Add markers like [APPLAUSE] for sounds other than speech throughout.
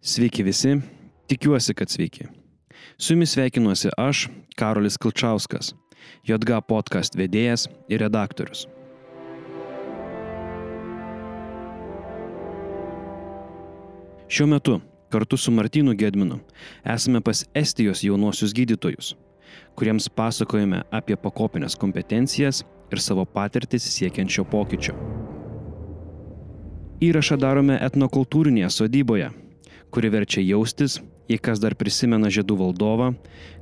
Sveiki visi, tikiuosi, kad sveiki. Su jumis sveikinuosi aš, Karolis Kilčauskas, JG podcast vedėjas ir redaktorius. Šiuo metu kartu su Martinu Gedminu esame pas Estijos jaunuosius gydytojus, kuriems pasakojame apie pakopinės kompetencijas ir savo patirtis siekiančio pokyčio. Įrašą darome etnokultūrinėje sodyboje, kuri verčia jaustis, jei kas dar prisimena žiedų valdovą,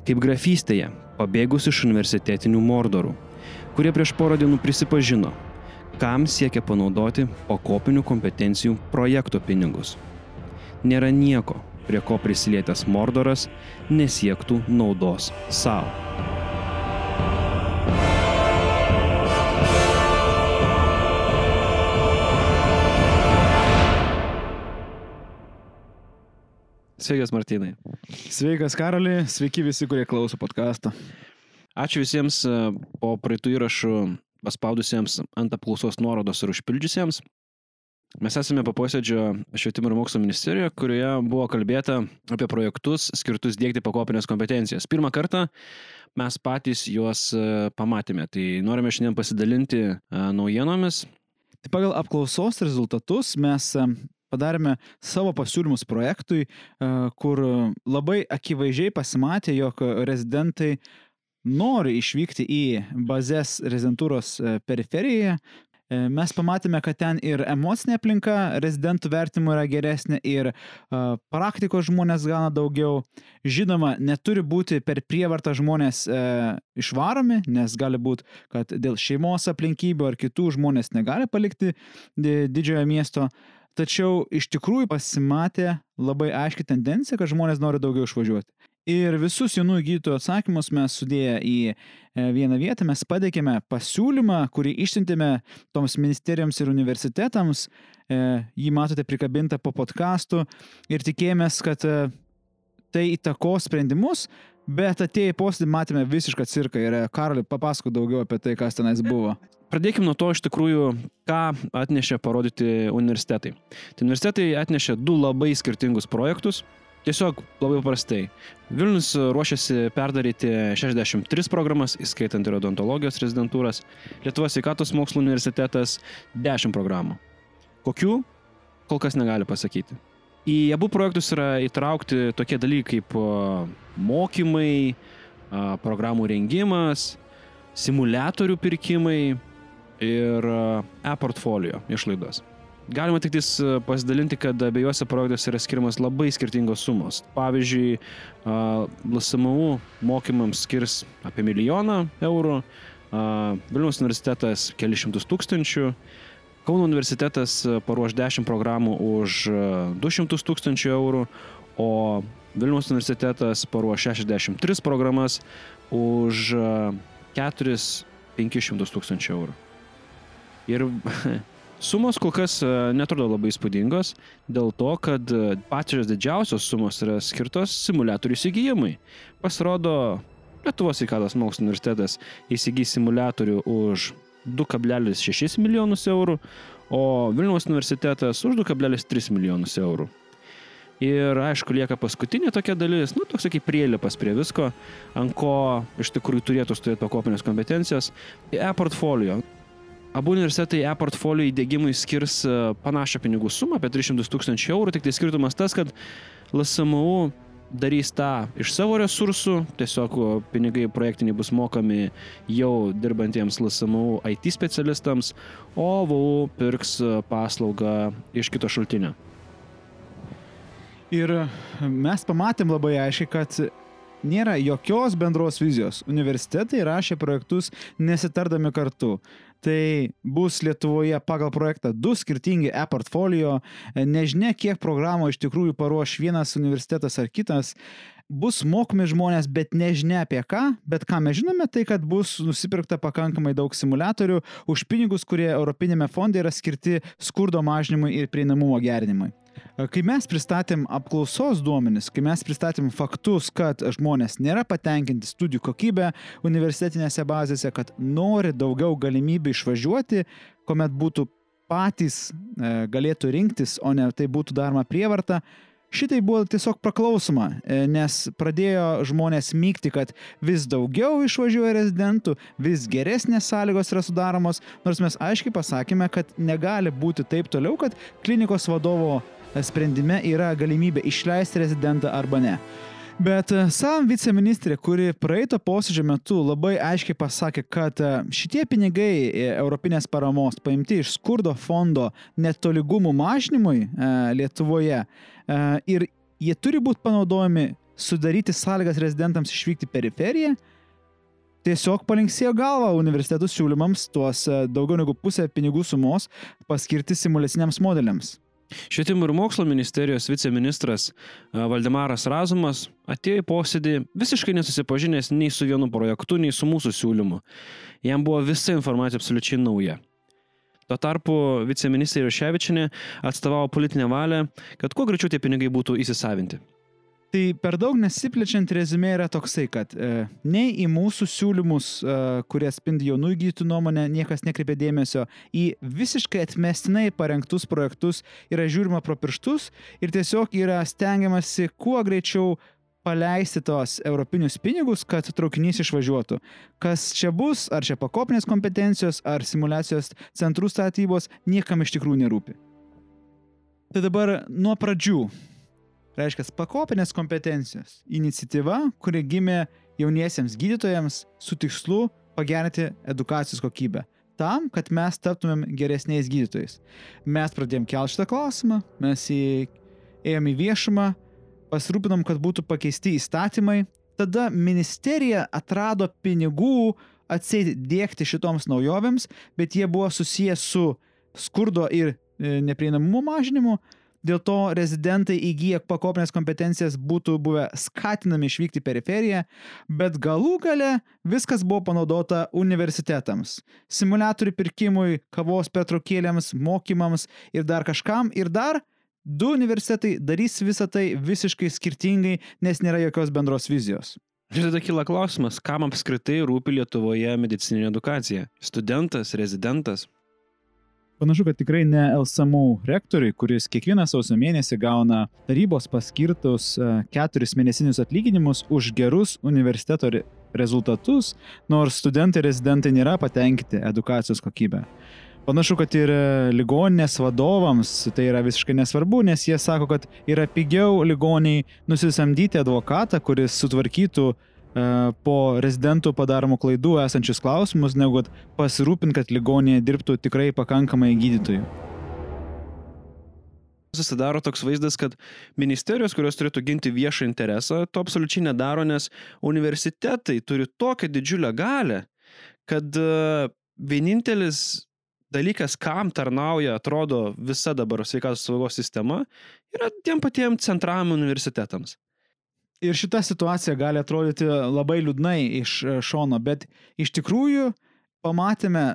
kaip grafystėje pabėgus iš universitetinių mordorų, kurie prieš porą dienų prisipažino, kam siekia panaudoti pakopinių kompetencijų projekto pinigus. Nėra nieko, prie ko prisilietęs mordoras nesiektų naudos savo. Sveikas, Martinai. Sveikas, Karoli, sveiki visi, kurie klauso podcast'o. Ačiū visiems e, po praeitų įrašų paspaudusiems ant apklausos nuorodos ir užpildžiusiems. Mes esame po posėdžio švietimo ir mokslo ministerijoje, kurioje buvo kalbėta apie projektus skirtus dėkti pakopinės kompetencijas. Pirmą kartą mes patys juos e, pamatėme, tai norime šiandien pasidalinti e, naujienomis. Tai pagal apklausos rezultatus mes padarėme savo pasiūlymus projektui, kur labai akivaizdžiai pasimatė, jog rezidentai nori išvykti į bazės rezidentūros periferijoje. Mes pamatėme, kad ten ir emocinė aplinka rezidentų vertimų yra geresnė ir uh, praktikos žmonės gana daugiau. Žinoma, neturi būti per prievartą žmonės uh, išvaromi, nes gali būti, kad dėl šeimos aplinkybių ar kitų žmonės negali palikti didžiojo miesto. Tačiau iš tikrųjų pasimatė labai aiški tendencija, kad žmonės nori daugiau išvažiuoti. Ir visus jaunųjų gydytojų atsakymus mes sudėję į e, vieną vietą, mes pateikėme pasiūlymą, kurį išsintėme toms ministerijoms ir universitetams. E, jį matote prikabintą po podkastu ir tikėjomės, kad e, tai įtako sprendimus, bet atėję į posėdį matėme visišką cirką ir Karoli papasako daugiau apie tai, kas tenais buvo. Pradėkime nuo to iš tikrųjų, ką atnešė parodyti universitetai. Tai universitetai atnešė du labai skirtingus projektus. Tiesiog labai paprastai. Vilnius ruošiasi perdaryti 63 programas, įskaitant ir odontologijos rezidentūras. Lietuvos sveikatos mokslo universitetas 10 programų. Kokių? Kol kas negali pasakyti. Į abu projektus yra įtraukti tokie dalykai kaip mokymai, programų rengimas, simulatorių pirkimai, ir e-portfolio išlaidos. Galima tik tais e, pasidalinti, kad abiejose projektuose yra skiriamas labai skirtingos sumos. Pavyzdžiui, LSMU mokymams skirs apie milijoną eurų, Vilniaus universitetas kelišimtus tūkstančių, Kauno universitetas e, paruoš 10 programų už 200 tūkstančių eurų, o Vilniaus universitetas paruoš 63 programas už 4-500 tūkstančių eurų. Ir [LAUGHS] sumos kol kas e, netrodo labai įspūdingos, dėl to, kad e, pačios didžiausios sumos yra skirtos simulatorių įsigijimui. Pasirodo, Lietuvos sveikatos mokslo universitetas įsigys simulatorių už 2,6 milijonus eurų, o Vilniaus universitetas už 2,3 milijonus eurų. Ir aišku, lieka paskutinė tokia dalis, nu, toks kaip prielipas prie visko, ant ko iš tikrųjų turėtų stovėti pakopinės kompetencijos. E-portfolio. Abu universitetai e-portfolio įdėgymui skirs e, panašią pinigų sumą, apie 300 tūkstančių eurų, tik tai skirtumas tas, kad LSMU darys tą iš savo resursų, tiesiog pinigai projektiniai bus mokami jau dirbantiems LSMU IT specialistams, o VAU pirks e, paslaugą iš kito šaltinio. Ir mes pamatėm labai aiškiai, kad nėra jokios bendros vizijos. Universitetai rašė projektus nesitardami kartu. Tai bus Lietuvoje pagal projektą du skirtingi e-portfolio, nežinia, kiek programų iš tikrųjų paruoš vienas universitetas ar kitas. Bus mokomi žmonės, bet nežinia apie ką, bet ką mes žinome, tai kad bus nusipirkta pakankamai daug simulatorių už pinigus, kurie Europinėme fonde yra skirti skurdo mažinimui ir prieinamumo gerinimui. Kai mes pristatėm apklausos duomenis, kai mes pristatėm faktus, kad žmonės nėra patenkinti studijų kokybę universitetinėse bazėse, kad nori daugiau galimybių išvažiuoti, kuomet būtų patys e, galėtų rinktis, o ne tai būtų daroma prievarta, šitai buvo tiesiog praklausoma, e, nes pradėjo žmonės mygti, kad vis daugiau išvažiuoja rezidentų, vis geresnės sąlygos yra sudaromos, nors mes aiškiai pasakėme, kad negali būti taip toliau, kad klinikos vadovo sprendime yra galimybė išleisti rezidentą arba ne. Bet e, SAM viceministrė, kuri praeito posėdžio metu labai aiškiai pasakė, kad e, šitie pinigai e, Europinės paramos paimti iš skurdo fondo netolygumų mažinimui Lietuvoje ir jie turi būti panaudojami sudaryti sąlygas rezidentams išvykti periferiją, tiesiog palinksėjo galvą universitetų siūlymams tuos daugiau negu pusę pinigų sumos paskirti simulaciniams modeliams. Švietimo ir mokslo ministerijos viceministras Valdemaras Razumas atėjo į posėdį visiškai nesusipažinęs nei su vienu projektu, nei su mūsų siūlymu. Jam buvo visa informacija absoliučiai nauja. Tuo tarpu viceministrė Joševičinė atstovavo politinę valią, kad kuo greičiau tie pinigai būtų įsisavinti. Tai per daug nesiplečiant rezumė yra toksai, kad e, nei į mūsų siūlymus, e, kurie spindi jaunų įgytų nuomonę, niekas nekreipia dėmesio, į visiškai atmestinai parengtus projektus yra žiūrima pro pirštus ir tiesiog yra stengiamasi kuo greičiau paleisti tos europinius pinigus, kad traukinys išvažiuotų. Kas čia bus, ar čia pakopinės kompetencijos, ar simulacijos centrų statybos, niekam iš tikrųjų nerūpi. Tai dabar nuo pradžių reiškia pakopinės kompetencijos iniciatyva, kuri gimė jauniesiems gydytojams su tikslu pagerinti edukacijos kokybę. Tam, kad mes taptumėm geresniais gydytojais. Mes pradėjom kelti šitą klausimą, mes jį ėjom į viešumą, pasirūpinom, kad būtų pakeisti įstatymai. Tada ministerija atrado pinigų atsėti dėkti šitoms naujovėms, bet jie buvo susijęs su skurdo ir e, neprieinamumo mažinimu, Dėl to rezidentai įgyję pakopinės kompetencijas būtų buvę skatinami išvykti į periferiją, bet galų gale viskas buvo panaudota universitetams. Simulatorių pirkimui, kavos petrokėlėms, mokymams ir dar kažkam. Ir dar du universitetai darys visą tai visiškai skirtingai, nes nėra jokios bendros vizijos. Ir tada kyla klausimas, kam apskritai rūpi Lietuvoje medicininė edukacija? Studentas, rezidentas? Panašu, kad tikrai ne LSMU rektoriui, kuris kiekvieną sausio mėnesį gauna tarybos paskirtus e, keturis mėnesinius atlyginimus už gerus universiteto rezultatus, nors studentai rezidentai nėra patenkinti edukacijos kokybę. Panašu, kad ir e, ligoninės vadovams tai yra visiškai nesvarbu, nes jie sako, kad yra pigiau ligoniai nusisamdyti advokatą, kuris sutvarkytų po rezidentų padaromų klaidų esančius klausimus, negu kad pasirūpint, kad ligonėje dirbtų tikrai pakankamai gydytojų. Susidaro toks vaizdas, kad ministerijos, kurios turėtų ginti viešą interesą, to absoliučiai nedaro, nes universitetai turi tokią didžiulę galę, kad e, vienintelis dalykas, kam tarnauja, atrodo, visa dabar sveikatos saugos sistema, yra tiem patiems centram universitetams. Ir šita situacija gali atrodyti labai liūdnai iš e, šono, bet iš tikrųjų pamatėme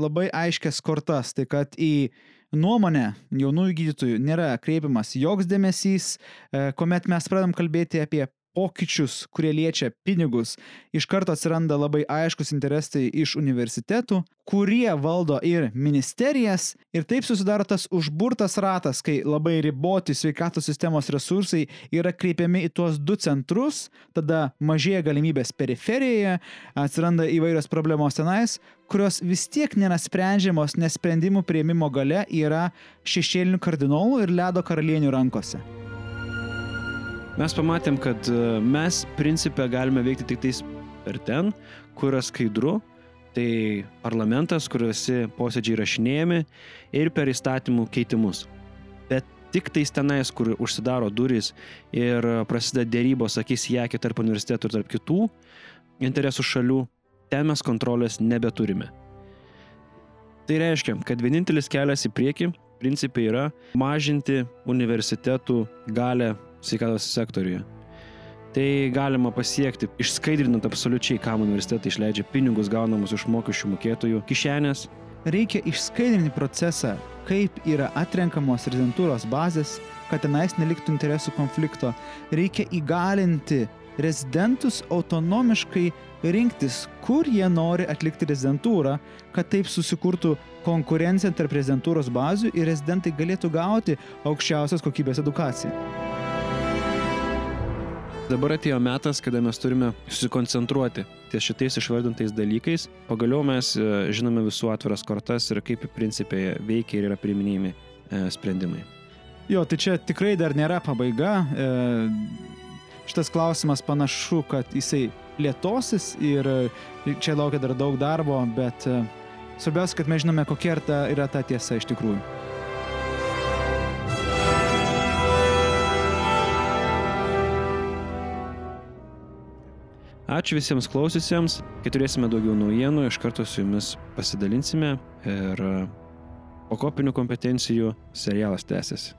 labai aiškias kortas, tai kad į nuomonę jaunųjų gydytojų nėra kreipiamas joks dėmesys, e, kuomet mes pradedam kalbėti apie pokyčius, kurie liečia pinigus, iš karto atsiranda labai aiškus interesai iš universitetų, kurie valdo ir ministerijas ir taip susidaro tas užburtas ratas, kai labai riboti sveikatos sistemos resursai yra kreipiami į tuos du centrus, tada mažėja galimybės periferijoje, atsiranda įvairios problemos tenais, kurios vis tiek nėra sprendžiamos, nes sprendimų prieimimo gale yra šešėlinių kardinolų ir ledo karalienių rankose. Mes pamatėm, kad e, mes principę galime veikti tik tais per ten, kur yra skaidru, tai parlamentas, kur visi posėdžiai rašinėjami ir per įstatymų keitimus. Bet tik tais tenais, kur užsidaro durys ir prasideda dėrybos į akį tarp universitetų ir tarp kitų interesų šalių, ten mes kontrolės nebeturime. Tai reiškia, kad vienintelis kelias į priekį principai yra mažinti universitetų galę sveikatos sektoriuje. Tai galima pasiekti išskaidrinant absoliučiai, kam universitetai išleidžia pinigus gaunamus iš mokesčių mokėtojų kišenės. Reikia išskaidrinti procesą, kaip yra atrenkamos rezidentūros bazės, kad tenais neliktų interesų konflikto. Reikia įgalinti rezidentus autonomiškai rinktis, kur jie nori atlikti rezidentūrą, kad taip susikurtų konkurencija tarp rezidentūros bazių ir rezidentai galėtų gauti aukščiausios kokybės edukaciją. Dabar atėjo metas, kada mes turime susikoncentruoti ties šitais išvardintais dalykais. Pagaliau mes e, žinome visų atviras kortas ir kaip principai veikia ir yra priminėjami e, sprendimai. Jo, tai čia tikrai dar nėra pabaiga. E, šitas klausimas panašu, kad jisai lietosis ir čia laukia dar daug darbo, bet svarbiausia, kad mes žinome, kokia yra ta tiesa iš tikrųjų. Ačiū visiems klausysiams, kai turėsime daugiau naujienų, iš karto su jumis pasidalinsime ir po kopinių kompetencijų serialas tęsiasi.